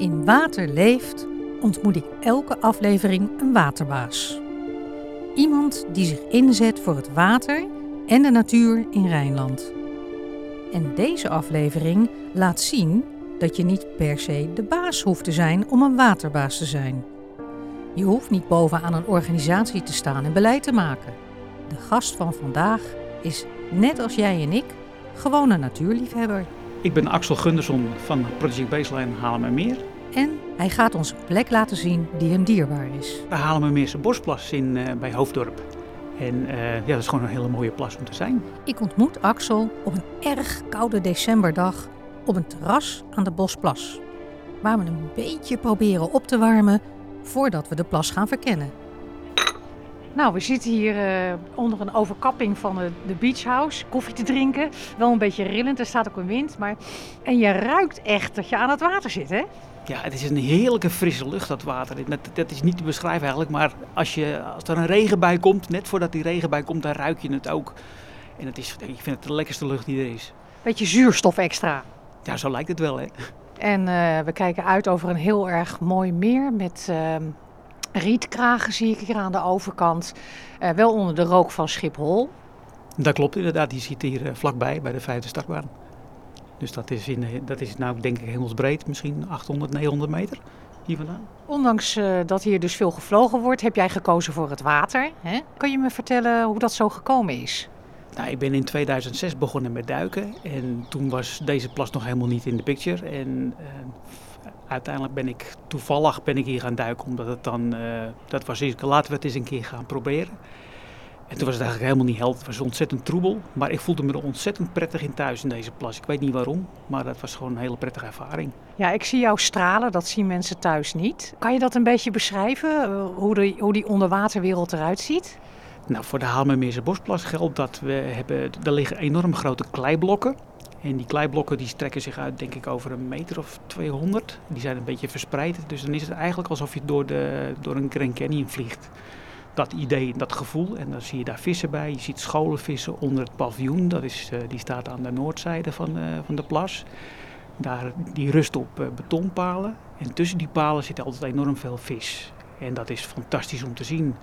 In Water leeft ontmoet ik elke aflevering een waterbaas. Iemand die zich inzet voor het water en de natuur in Rijnland. En deze aflevering laat zien dat je niet per se de baas hoeft te zijn om een waterbaas te zijn. Je hoeft niet bovenaan een organisatie te staan en beleid te maken. De gast van vandaag is, net als jij en ik, gewoon een natuurliefhebber. Ik ben Axel Gunderson van Project Baseline Haarlemmermeer. En hij gaat ons een plek laten zien die hem dierbaar is. De Haarlemmermeerse Bosplas in, uh, bij Hoofddorp. En uh, ja, dat is gewoon een hele mooie plas om te zijn. Ik ontmoet Axel op een erg koude decemberdag op een terras aan de Bosplas. Waar we een beetje proberen op te warmen voordat we de plas gaan verkennen. Nou, we zitten hier uh, onder een overkapping van de, de beach house, koffie te drinken. Wel een beetje rillend, er staat ook een wind. Maar... En je ruikt echt dat je aan het water zit, hè? Ja, het is een heerlijke frisse lucht, dat water. Dat, is niet te beschrijven eigenlijk, maar als, je, als er een regenbui komt, net voordat die regenbui komt, dan ruik je het ook. En het is, ik vind het de lekkerste lucht die er is. Beetje zuurstof extra. Ja, zo lijkt het wel, hè? En uh, we kijken uit over een heel erg mooi meer met uh, rietkragen, zie ik hier aan de overkant. Uh, wel onder de rook van Schiphol. Dat klopt inderdaad, die zit hier vlakbij bij de vijfde startbaan. Dus dat is, in, dat is nou denk ik hemelsbreed, misschien 800, 900 meter hier vandaan. Ondanks uh, dat hier dus veel gevlogen wordt, heb jij gekozen voor het water. Hè? Kan je me vertellen hoe dat zo gekomen is? Nou, ik ben in 2006 begonnen met duiken en toen was deze plas nog helemaal niet in de picture. En uh, uiteindelijk ben ik toevallig ben ik hier gaan duiken, omdat het dan, uh, dat was laten we het eens een keer gaan proberen. En toen was het eigenlijk helemaal niet held. Het was ontzettend troebel. Maar ik voelde me er ontzettend prettig in thuis in deze plas. Ik weet niet waarom, maar dat was gewoon een hele prettige ervaring. Ja, ik zie jou stralen. Dat zien mensen thuis niet. Kan je dat een beetje beschrijven? Hoe, de, hoe die onderwaterwereld eruit ziet? Nou, voor de Haalmermeerse Bosplas geldt dat we hebben... Er liggen enorm grote kleiblokken. En die kleiblokken die strekken zich uit, denk ik, over een meter of 200. Die zijn een beetje verspreid. Dus dan is het eigenlijk alsof je door, de, door een Grand Canyon vliegt dat idee, dat gevoel. En dan zie je daar vissen bij. Je ziet scholenvissen onder het paviljoen. Dat is, uh, die staat aan de noordzijde van, uh, van de plas. Daar, die rust op uh, betonpalen. En tussen die palen zit altijd enorm veel vis. En dat is fantastisch om te zien.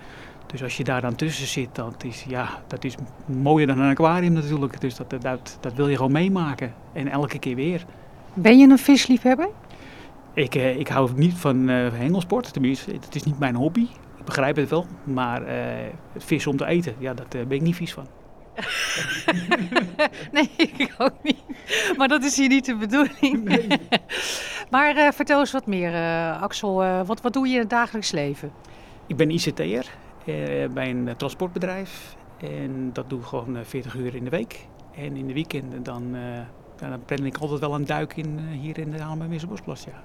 Dus als je daar dan tussen zit, dat is, ja, dat is mooier dan een aquarium natuurlijk. Dus dat, dat, dat wil je gewoon meemaken. En elke keer weer. Ben je een visliefhebber? Ik, ik hou niet van hengelsport. Tenminste, het is niet mijn hobby begrijp het wel, maar uh, vis om te eten, ja, daar uh, ben ik niet vies van. nee, ik ook niet. Maar dat is hier niet de bedoeling. Nee. maar uh, vertel eens wat meer, Axel. wat, wat doe je in het dagelijks leven? Ik ben ICT'er bij een transportbedrijf. En dat doe ik gewoon 40 uur in de week. En in de weekenden dan, dan plan ik altijd wel een duik in, hier in de Bosplas, ja.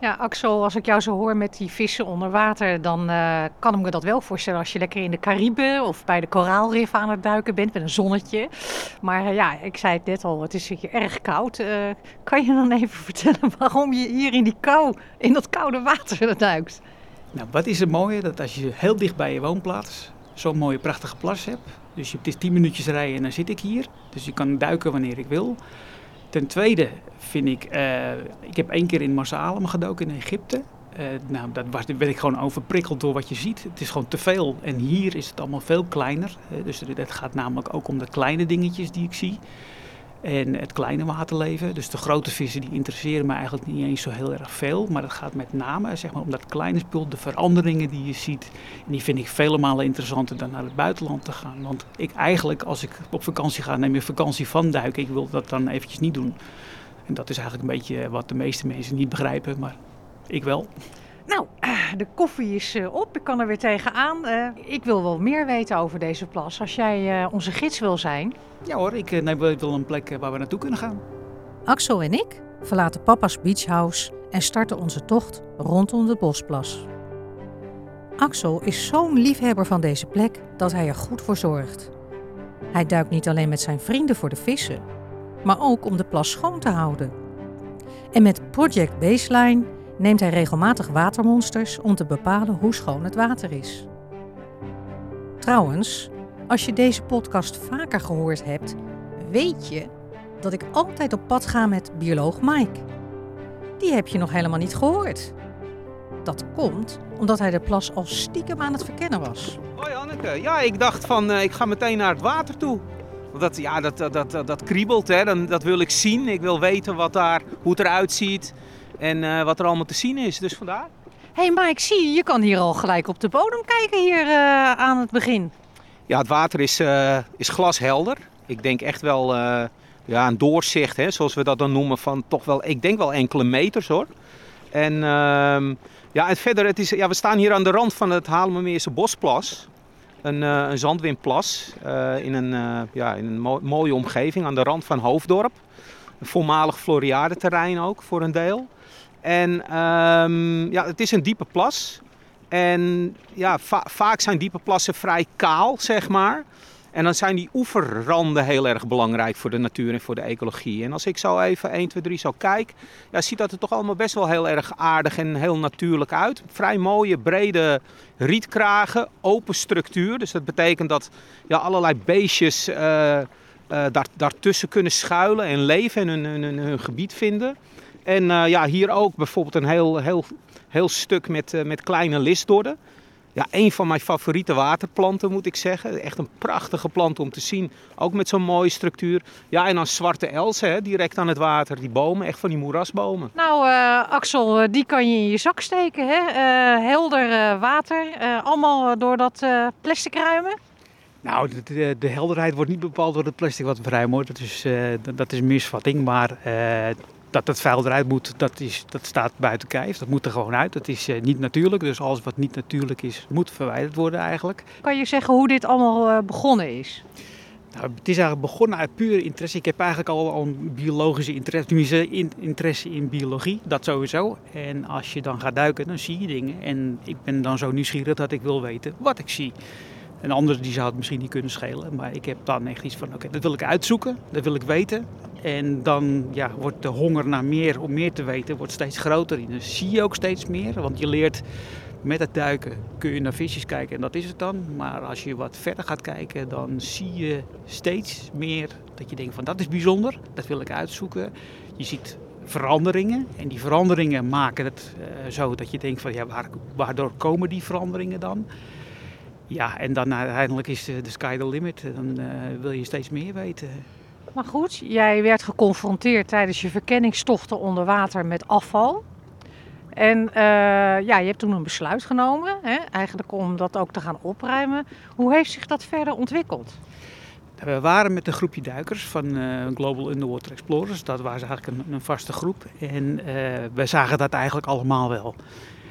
Ja, Axel, als ik jou zo hoor met die vissen onder water, dan kan ik me dat wel voorstellen als je lekker in de Cariben of bij de koraalrif aan het duiken bent met een zonnetje. Maar ja, ik zei het net al, het is hier erg koud. Kan je dan even vertellen waarom je hier in die kou, in dat koude water duikt? Nou, wat is het mooie? Dat als je heel dicht bij je woonplaats zo'n mooie prachtige plas hebt. Dus het is 10 minuutjes rijden en dan zit ik hier. Dus je kan duiken wanneer ik wil. Ten tweede vind ik, uh, ik heb één keer in Marsa gedoken in Egypte. Uh, nou, dat was, werd ik gewoon overprikkeld door wat je ziet. Het is gewoon te veel. En hier is het allemaal veel kleiner. Uh, dus het gaat namelijk ook om de kleine dingetjes die ik zie en het kleine waterleven. Dus de grote vissen die interesseren me eigenlijk niet eens zo heel erg veel. Maar het gaat met name zeg maar, om dat kleine spul, de veranderingen die je ziet. En die vind ik vele malen interessanter dan naar het buitenland te gaan. Want ik eigenlijk, als ik op vakantie ga, neem ik vakantie van duiken. Ik wil dat dan eventjes niet doen. En dat is eigenlijk een beetje wat de meeste mensen niet begrijpen, maar ik wel. Nou, de koffie is eh, op. Ik kan er weer tegenaan. Uh, ik wil wel meer weten over deze plas. Als jij onze gids wil zijn. Ja hoor, ik neem wel een plek waar we naartoe kunnen gaan. Axel en ik verlaten papa's beachhouse en starten onze tocht rondom de bosplas. Axel is zo'n liefhebber van deze plek dat hij er goed voor zorgt. Hij duikt niet alleen met zijn vrienden voor de vissen, maar ook om de plas schoon te houden. En met Project Baseline neemt hij regelmatig watermonsters om te bepalen hoe schoon het water is. Trouwens, als je deze podcast vaker gehoord hebt, weet je dat ik altijd op pad ga met bioloog Mike. die heb je nog helemaal niet gehoord. Dat komt omdat hij de plas al stiekem aan het verkennen was. Hoi Anneke, ja ik dacht van ik ga meteen naar het water toe. Dat, ja, dat, dat, dat, dat kriebelt, hè. Dan, dat wil ik zien. Ik wil weten wat daar, hoe het eruit ziet en wat er allemaal te zien is. Dus vandaar. Hé hey, maar ik zie, je kan hier al gelijk op de bodem kijken hier uh, aan het begin. Ja, het water is, uh, is glashelder. Ik denk echt wel uh, ja, een doorzicht, hè, zoals we dat dan noemen, van toch wel, ik denk wel enkele meters hoor. En, uh, ja, en verder, het is, ja, we staan hier aan de rand van het Haarlemmermeerse Bosplas. Een, een zandwindplas in een, ja, in een mo mooie omgeving aan de rand van Hoofddorp. Een voormalig Floriade-terrein ook voor een deel. En um, ja, het is een diepe plas. En ja, va vaak zijn diepe plassen vrij kaal, zeg maar. En dan zijn die oeverranden heel erg belangrijk voor de natuur en voor de ecologie. En als ik zo even 1, 2, 3 zo kijk, ja, ziet dat er toch allemaal best wel heel erg aardig en heel natuurlijk uit. Vrij mooie, brede rietkragen, open structuur. Dus dat betekent dat ja, allerlei beestjes uh, daar, daartussen kunnen schuilen en leven en hun, gebied vinden. En uh, ja, hier ook bijvoorbeeld een heel, heel, heel stuk met, uh, met kleine listdorden. Ja, een van mijn favoriete waterplanten moet ik zeggen. Echt een prachtige plant om te zien. Ook met zo'n mooie structuur. Ja, en dan zwarte elzen, direct aan het water. Die bomen, echt van die moerasbomen. Nou, Axel, die kan je in je zak steken. Hè? helder water. allemaal door dat plastic ruimen. Nou, de, de, de, helderheid wordt niet bepaald door het plastic wat we ruimen. Dat is, dat is misvatting. Maar dat het vuil eruit moet, dat, is, dat staat buiten kijf. Dat moet er gewoon uit. Dat is uh, niet natuurlijk. Dus alles wat niet natuurlijk is, moet verwijderd worden eigenlijk. Kan je zeggen hoe dit allemaal uh, begonnen is? Nou, het is eigenlijk begonnen uit pure interesse. Ik heb eigenlijk al, al een biologische interesse, tenminste in, interesse in biologie, dat sowieso. En als je dan gaat duiken, dan zie je dingen. En ik ben dan zo nieuwsgierig dat ik wil weten wat ik zie. Een ander die zou het misschien niet kunnen schelen. Maar ik heb dan echt iets van, oké, dat wil ik uitzoeken. Dat wil ik weten. En dan ja, wordt de honger naar meer, om meer te weten, wordt steeds groter. En dan zie je ook steeds meer. Want je leert met het duiken kun je naar visjes kijken en dat is het dan. Maar als je wat verder gaat kijken, dan zie je steeds meer dat je denkt van dat is bijzonder. Dat wil ik uitzoeken. Je ziet veranderingen. En die veranderingen maken het uh, zo dat je denkt van ja, waar, waardoor komen die veranderingen dan? Ja, en dan uiteindelijk is de sky the limit. Dan uh, wil je steeds meer weten. Maar goed, jij werd geconfronteerd tijdens je verkenningstochten onder water met afval. En uh, ja, je hebt toen een besluit genomen, hè, eigenlijk om dat ook te gaan opruimen. Hoe heeft zich dat verder ontwikkeld? We waren met een groepje duikers van uh, Global Underwater Explorers. Dat was eigenlijk een, een vaste groep. En uh, we zagen dat eigenlijk allemaal wel.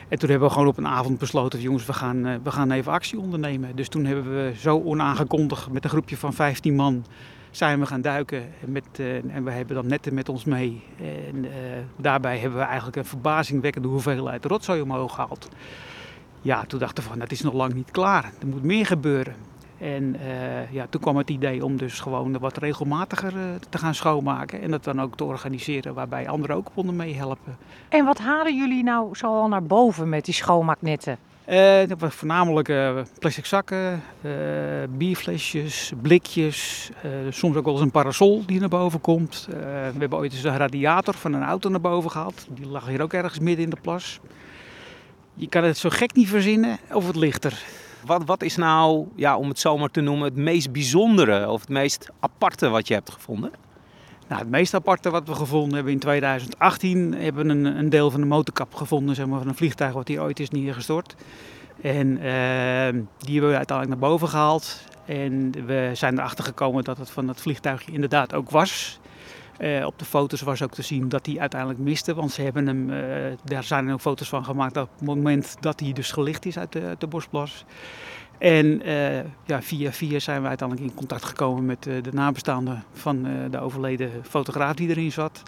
En toen hebben we gewoon op een avond besloten, jongens, we gaan, uh, we gaan even actie ondernemen. Dus toen hebben we zo onaangekondigd met een groepje van 15 man zijn we gaan duiken. Met, uh, en we hebben dan netten met ons mee. En uh, daarbij hebben we eigenlijk een verbazingwekkende hoeveelheid rotzooi omhoog gehaald. Ja, toen dachten we van, dat is nog lang niet klaar. Er moet meer gebeuren. En uh, ja, toen kwam het idee om dus gewoon wat regelmatiger te gaan schoonmaken. En dat dan ook te organiseren waarbij anderen ook konden meehelpen. En wat halen jullie nou zo al naar boven met die schoonmaaknetten? Uh, voornamelijk uh, plastic zakken, bierflesjes, blikjes, soms ook wel eens een parasol die naar boven komt. we hebben ooit eens een radiator van een auto naar boven gehaald. Die lag hier ook ergens midden in de plas. Je kan het zo gek niet verzinnen of het ligt er. Wat, wat is nou, ja, om het zomaar te noemen, het meest bijzondere of het meest aparte wat je hebt gevonden? Nou, het meest aparte wat we gevonden hebben in 2018 hebben we een, een deel van de motorkap gevonden zeg maar, van een vliegtuig wat hier ooit is neergestort. En uh, die hebben we uiteindelijk naar boven gehaald. En we zijn erachter gekomen dat het van dat vliegtuigje inderdaad ook was. Uh, op de foto's was ook te zien dat hij uiteindelijk miste. Want ze hebben hem, uh, daar zijn er ook foto's van gemaakt op het moment dat hij dus gelicht is uit de, uit de Bosplas. En uh, ja, via via zijn we uiteindelijk in contact gekomen met uh, de nabestaanden van uh, de overleden fotograaf die erin zat.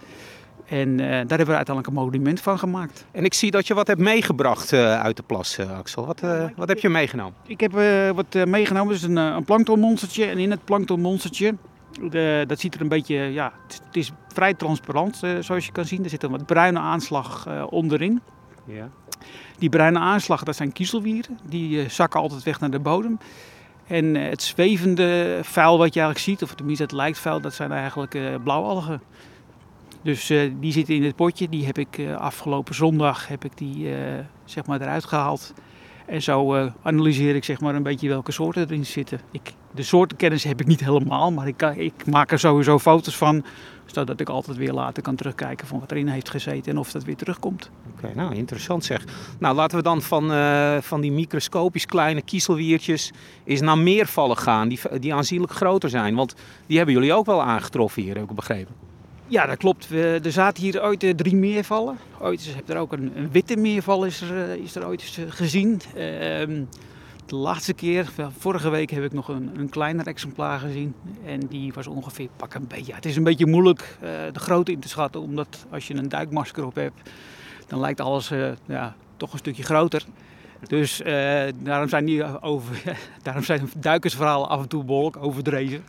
En daar hebben we uiteindelijk een monument van gemaakt. En ik zie dat je wat hebt meegebracht uit de plas, Axel. Wat, wat heb je meegenomen? Ik heb wat meegenomen. Het is een, een planktonmonstertje. En in het planktonmonstertje, dat ziet er een beetje, ja, het, het is vrij transparant zoals je kan zien. Er zit een wat bruine aanslag onderin. Ja. Die bruine aanslag, dat zijn kiezelwieren. Die uh, zakken altijd weg naar de bodem. En het zwevende vuil wat je eigenlijk ziet, of tenminste het lijkt vuil, dat zijn eigenlijk blauwalgen. Dus eh, die zitten in het potje. Die heb ik eh, afgelopen zondag heb ik die, eh, zeg maar eruit gehaald. En zo eh, analyseer ik zeg maar een beetje welke soorten erin zitten. Ik, de soortenkennis heb ik niet helemaal, maar ik, kan- ik maak er sowieso foto's van. Zodat ik altijd weer later kan terugkijken van wat erin heeft gezeten en of dat weer terugkomt. Oké, nou interessant zeg. Nou, laten we dan van, eh, van die microscopisch kleine kiezelwiertjes eens naar meervallen gaan, die, die aanzienlijk groter zijn. Want die hebben jullie ook wel aangetroffen hier, heb ik begrepen. Ja, dat klopt. Er zaten hier ooit eh, drie meervallen. Ooit is, er ook een, witte meerval is er, eh, is er ooit eh, gezien. Ehm, de laatste keer, vorige week heb ik nog een, een kleiner exemplaar gezien. En die was ongeveer, pak een beetje. het is een beetje moeilijk de grootte in te schatten. Omdat als je een duikmasker op hebt, dan lijkt alles ja, toch een stukje groter. Dus eh, daarom, zijn die over, daarom zijn duikersverhalen af en toe behoorlijk overdreven.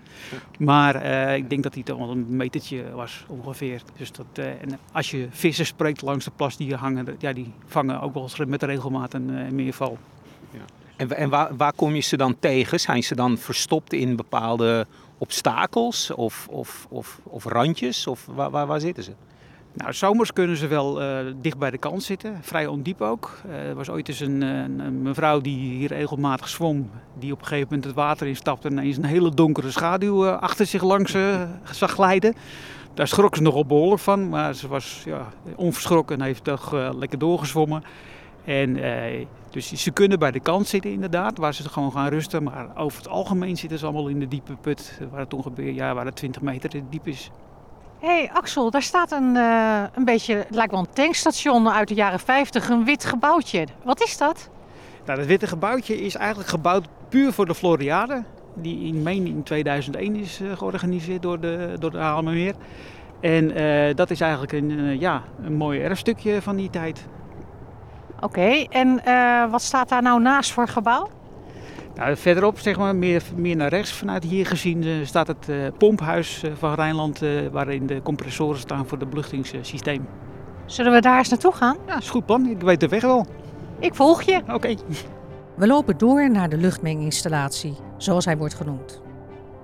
Maar eh, ik denk dat hij toch wel een metertje was ongeveer. Dus dat, eh, en als je vissen spreekt langs de plas die hangen, ja, die vangen ook wel eens met regelmaat een meerval. En, wa- en waar, waar kom je ze dan tegen? Zijn ze dan verstopt in bepaalde obstakels of, of, of, of randjes? Of waar, waar, waar zitten ze? Nou, zomers kunnen ze wel eh, dicht bij de kant zitten, vrij ondiep ook. Eh, er was ooit eens een, een, mevrouw die hier regelmatig zwom, die op een gegeven moment het water instapte en ineens een hele donkere schaduw eh, achter zich langs zag glijden. Daar schrok ze nogal behoorlijk van, maar ze was ja, onverschrokken en heeft toch lekker doorgezwommen. En, dus ze kunnen bij de kant zitten inderdaad, waar ze gewoon gaan rusten. Maar over het algemeen zitten ze allemaal in de diepe put, waar het ongeveer ja, waar het 20 meter diep is. Hé hey Axel, daar staat een, eh, een beetje, het lijkt wel een tankstation uit de jaren 50, een wit gebouwtje. Wat is dat? Nou, dat witte gebouwtje is eigenlijk gebouwd puur voor de Floriade. Die in, meen in 2001 is eh, georganiseerd door de, door de. En eh, dat is eigenlijk een, ja, een mooi erfstukje van die tijd. Oké, en wat staat daar nou naast voor gebouw? Nou, verderop, zeg maar, meer, meer naar rechts vanuit hier gezien, eh, staat het eh, pomphuis eh, van Rijnland... waarin de compressoren staan voor het beluchtingssysteem. Zullen we daar eens naartoe gaan? Ja, is goed plan. Ik weet de weg wel. Ik volg je. Oké. We lopen door naar de luchtmenginstallatie, zoals hij wordt genoemd.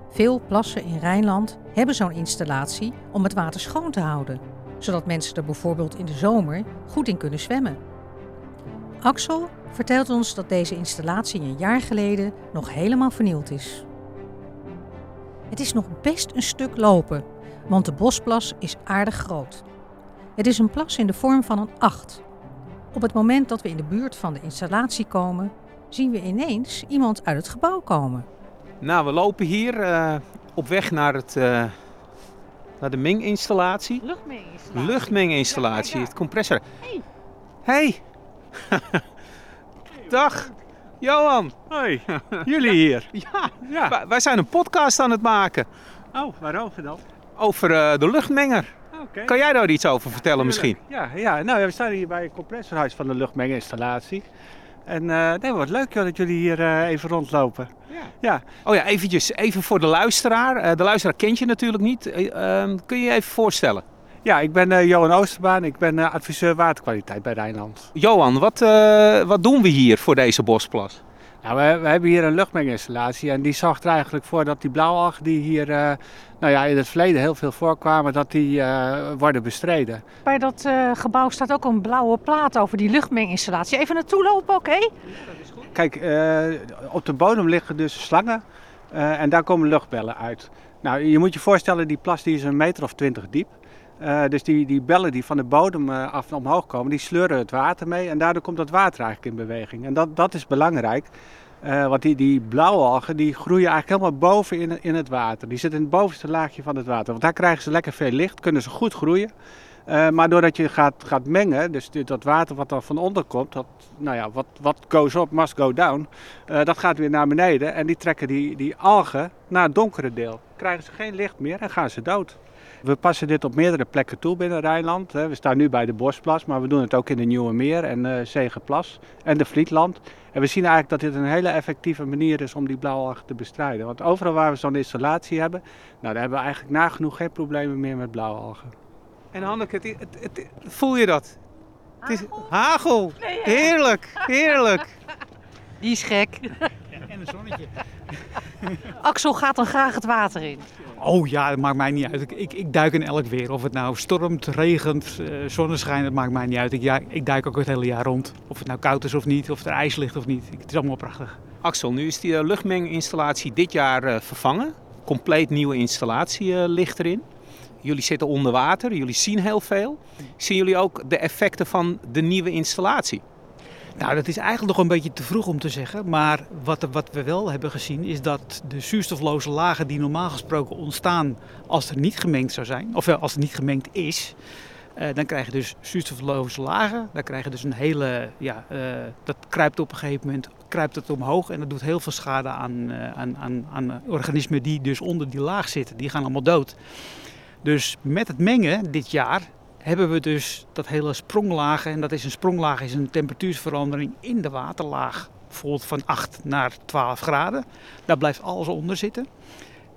Veel plassen in Rijnland hebben zo'n installatie om het water schoon te houden, zodat mensen er bijvoorbeeld in de zomer goed in kunnen zwemmen. Axel vertelt ons dat deze installatie een jaar geleden nog helemaal vernield is. Het is nog best een stuk lopen, want de bosplas is aardig groot. Het is een plas in de vorm van een acht. Op het moment dat we in de buurt van de installatie komen, zien we ineens iemand uit het gebouw komen. Nou, we lopen hier eh, op weg naar, het, eh, naar de menginstallatie. Luchtmenginstallatie. Luchtmenginstallatie, Ja, ja, ja. het compressor. Hey. Hey. Dag. Johan. Hoi, jullie hier. Ja, Ja. wij- wij zijn een podcast aan het maken Oh, waarover dan? over eh, de luchtmenger. Oké. Kan jij daar iets over vertellen misschien? Ja, ja, nou, we staan hier bij het compressorhuis van de luchtmenginstallatie. En eh nee, wat leuk joh, dat jullie hier eh, even rondlopen. Ja. Ja, Oh ja, eventjes, even voor de luisteraar. De luisteraar kent je natuurlijk niet. Eh, ehm, kun je je even voorstellen? Ja ik ben eh, Johan Oosterbaan, ik ben eh, adviseur waterkwaliteit bij Rijnland. Johan, wat, eh, wat doen we hier voor deze bosplas? Nou, we, we hebben hier een luchtmenginstallatie en die zorgt er eigenlijk voor dat die blauwalgen die hier eh, nou ja, in het verleden heel veel voorkwamen, dat die eh, worden bestreden. Bij dat eh, gebouw staat ook een blauwe plaat over die luchtmenginstallatie. Even naartoe lopen, oké? Kijk, eh, op de bodem liggen dus slangen eh, en daar komen luchtbellen uit. Nou, je moet je voorstellen, die plas die is een meter of twintig diep. Eh, dus die, die bellen die van de bodem eh, af omhoog komen, die sleuren het water mee en daardoor komt dat water eigenlijk in beweging. En dat, dat is belangrijk, eh, want die, die blauwe algen die groeien eigenlijk helemaal boven in, in het water. Die zitten in het bovenste laagje van het water, want daar krijgen ze lekker veel licht, kunnen ze goed groeien. Maar doordat je gaat, gaat mengen, dus dat water wat er van onder komt, dat, nou ja, wat, wat goes up must go down, dat gaat weer naar beneden en die trekken die, die algen naar het donkere deel. Krijgen ze geen licht meer en gaan ze dood. We passen dit op meerdere plekken toe binnen Rijnland. hè. We staan nu bij de Bosplas, maar we doen het ook in de Nieuwe Meer en eh Zegenplas en de Vlietland. En we zien eigenlijk dat dit een hele effectieve manier is om die blauwalgen te bestrijden. Want overal waar we zo'n installatie hebben, nou, daar hebben we eigenlijk nagenoeg geen problemen meer met blauwalgen. En Hanneke, het, het, het- voel je dat? Het is hagel. Heerlijk, heerlijk. Die is gek. En een zonnetje. Axel gaat dan graag het water in. Oh ja, dat maakt mij niet uit. Ik, ik, ik duik in elk weer. Of het nou stormt, regent, uh, zonneschijn, dat maakt mij niet uit. Ik, ja, ik duik ook het hele jaar rond. Of het nou koud is of niet, of er ijs ligt of niet. Het is allemaal prachtig. Axel, nu is die uh, luchtmenginstallatie dit jaar uh, vervangen. Compleet nieuwe installatie ligt erin. Jullie zitten onder water, jullie zien heel veel. Zien jullie ook de effecten van de nieuwe installatie? Nou, dat is eigenlijk nog een beetje te vroeg om te zeggen. Maar wat, wat we wel hebben gezien is dat de zuurstofloze lagen die normaal gesproken ontstaan als er niet gemengd zou zijn, of als er niet gemengd is, uh, dan krijg je dus zuurstofloze lagen. Dan krijg je dus een hele, ja, uh, dat kruipt op een gegeven moment kruipt het omhoog en dat doet heel veel schade aan, uh, aan, aan, aan organismen die dus onder die laag zitten. Die gaan allemaal dood. Dus met het mengen dit jaar hebben we dus dat hele spronglagen. En dat is een spronglaag is een temperatuurverandering in de waterlaag. Bijvoorbeeld van 8 naar 12 graden. Daar blijft alles onder zitten.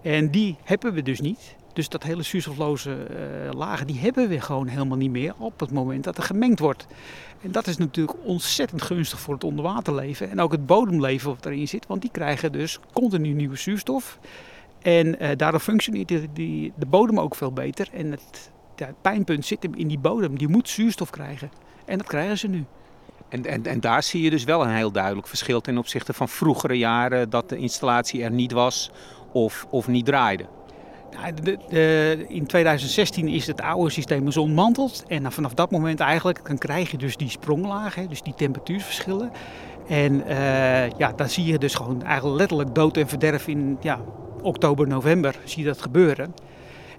En die hebben we dus niet. Dus dat hele zuurstofloze uh, lagen, die hebben we gewoon helemaal niet meer op het moment dat er gemengd wordt. En dat is natuurlijk ontzettend gunstig voor het onderwaterleven en ook het bodemleven wat erin zit, want die krijgen dus continu nieuwe zuurstof. En uh, daardoor functioneert die, de bodem ook veel beter. En het, het pijnpunt zit hem in die bodem. Die moet zuurstof krijgen. En dat krijgen ze nu. En, en, en daar zie je dus wel een heel duidelijk verschil ten opzichte van vroegere jaren dat de installatie er niet was of, of niet draaide. Nou, de, de, in 2016 is het oude systeem dus ontmanteld. En vanaf dat moment eigenlijk, dan krijg je dus die spronglagen, dus die temperatuurverschillen. En uh, ja, dan zie je dus gewoon eigenlijk letterlijk dood en verderf in ja, oktober, november zie je dat gebeuren.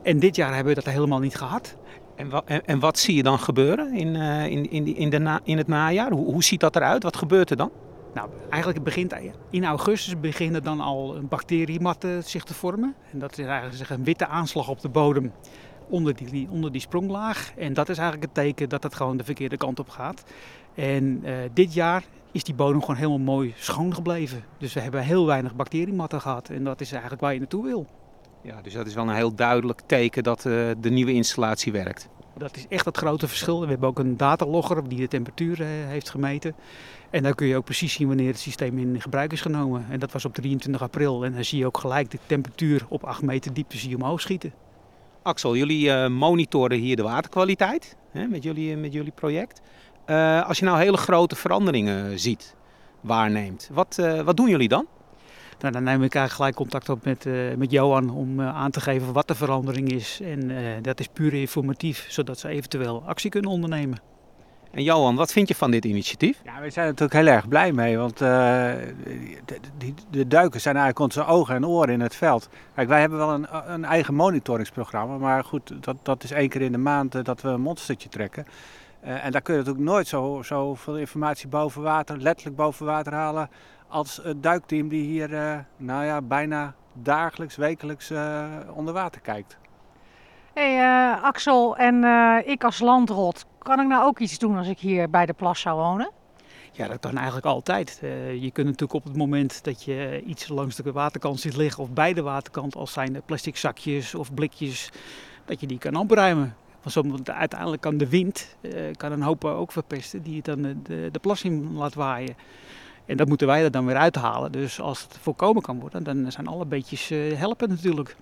En dit jaar hebben we dat helemaal niet gehad. En wat, en, en wat zie je dan gebeuren in, uh, in, in, in, de na, in het najaar? Hoe, hoe ziet dat eruit? Wat gebeurt er dan? Nou, eigenlijk begint in augustus beginnen dan al bacteriematten zich te vormen. En dat is eigenlijk een witte aanslag op de bodem onder die, onder die spronglaag. En dat is eigenlijk het teken dat het gewoon de verkeerde kant op gaat. En uh, dit jaar is die bodem gewoon helemaal mooi schoon gebleven. Dus we hebben heel weinig bacteriematten gehad. En dat is eigenlijk waar je naartoe wil. Ja, dus dat is wel een heel duidelijk teken dat uh, de nieuwe installatie werkt. Dat is echt het grote verschil. We hebben ook een datalogger die de temperatuur uh, heeft gemeten. En dan kun je ook precies zien wanneer het systeem in gebruik is genomen. En dat was op 23 april. En dan zie je ook gelijk de temperatuur op 8 meter diepte zie je omhoog schieten. Axel, jullie uh, monitoren hier de waterkwaliteit hè, met, jullie, met jullie project. Uh, als je nou hele grote veranderingen ziet, waarneemt, wat, uh, wat doen jullie dan? Nou, dan neem ik eigenlijk gelijk contact op met, uh, met Johan om uh, aan te geven wat de verandering is. En uh, dat is puur informatief, zodat ze eventueel actie kunnen ondernemen. En Johan, wat vind je van dit initiatief? Ja, we zijn er natuurlijk heel erg blij mee, want de, de, de, duikers zijn eigenlijk onze ogen en oren in het veld. Kijk, wij hebben wel een, een eigen monitoringsprogramma, maar goed, dat, dat is één keer in de maand dat we een monstertje trekken. Uh, en daar kun je natuurlijk nooit zo, zo veel informatie boven water, letterlijk boven water halen, als het duikteam die hier uh, nou ja, bijna dagelijks, wekelijks uh, onder water kijkt. hey, Axel en ik als landrot, kan ik nou ook iets doen als ik hier bij de plas zou wonen? Ja, dat kan eigenlijk altijd. je kunt natuurlijk op het moment dat je iets langs de waterkant ziet liggen, of bij de waterkant, als zijn er plastic zakjes of blikjes, dat je die kan opruimen. Want uiteindelijk kan de wind uh, kan een hoop ook verpesten die het dan de, de plas in laat waaien. En dat moeten wij er dan weer uithalen. Dus als het voorkomen kan worden, dan zijn alle beetjes helpen natuurlijk.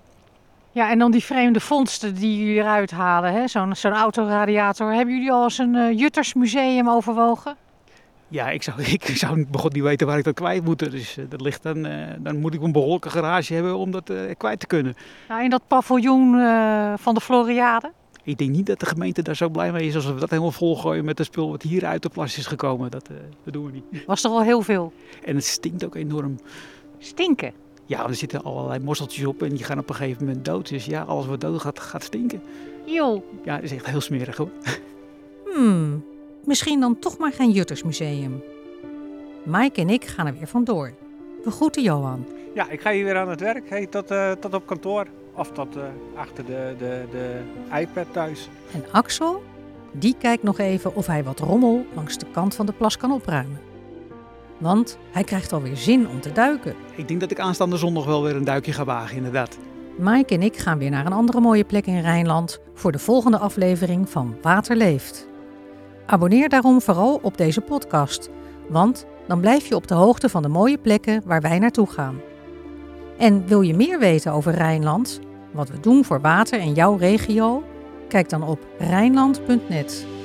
Ja, en dan die vreemde vondsten die jullie eruit halen, zo'n zo'n autoradiator. Hebben jullie al eens een uh, Juttersmuseum overwogen? Ja, ik zou, ik zou begon niet weten waar ik dat kwijt moet. Dus uh, dat ligt dan, uh, dan moet ik een behoorlijke garage hebben om dat kwijt te kunnen. Nou, in dat paviljoen van de Floriade? Ik denk niet dat de gemeente daar zo blij mee is als we dat helemaal volgooien met het spul wat hier uit de plas is gekomen. Dat, uh, dat doen we niet. Was er al heel veel? En het stinkt ook enorm. Stinken? Ja, er zitten allerlei mosseltjes op en die gaan op een gegeven moment dood. Dus ja, alles wat dood gaat, gaat stinken. Joh. Ja, dat is echt heel smerig hoor. Hmm, misschien dan toch maar geen Juttersmuseum. Mike en ik gaan er weer vandoor. We groeten Johan. Ja, ik ga hier weer aan het werk. Hey, tot, uh, tot op kantoor. Of tot uh, achter de, de, de iPad thuis. En Axel, die kijkt nog even of hij wat rommel langs de kant van de plas kan opruimen. Want hij krijgt alweer zin om te duiken. Ik denk dat ik aanstaande zondag wel weer een duikje ga wagen, inderdaad. Mike en ik gaan weer naar een andere mooie plek in Rijnland voor de volgende aflevering van Water Leeft. Abonneer daarom vooral op deze podcast, want dan blijf je op de hoogte van de mooie plekken waar wij naartoe gaan. En wil je meer weten over Rijnland? Wat we doen voor water in jouw regio? Kijk dan op Rijnland.net.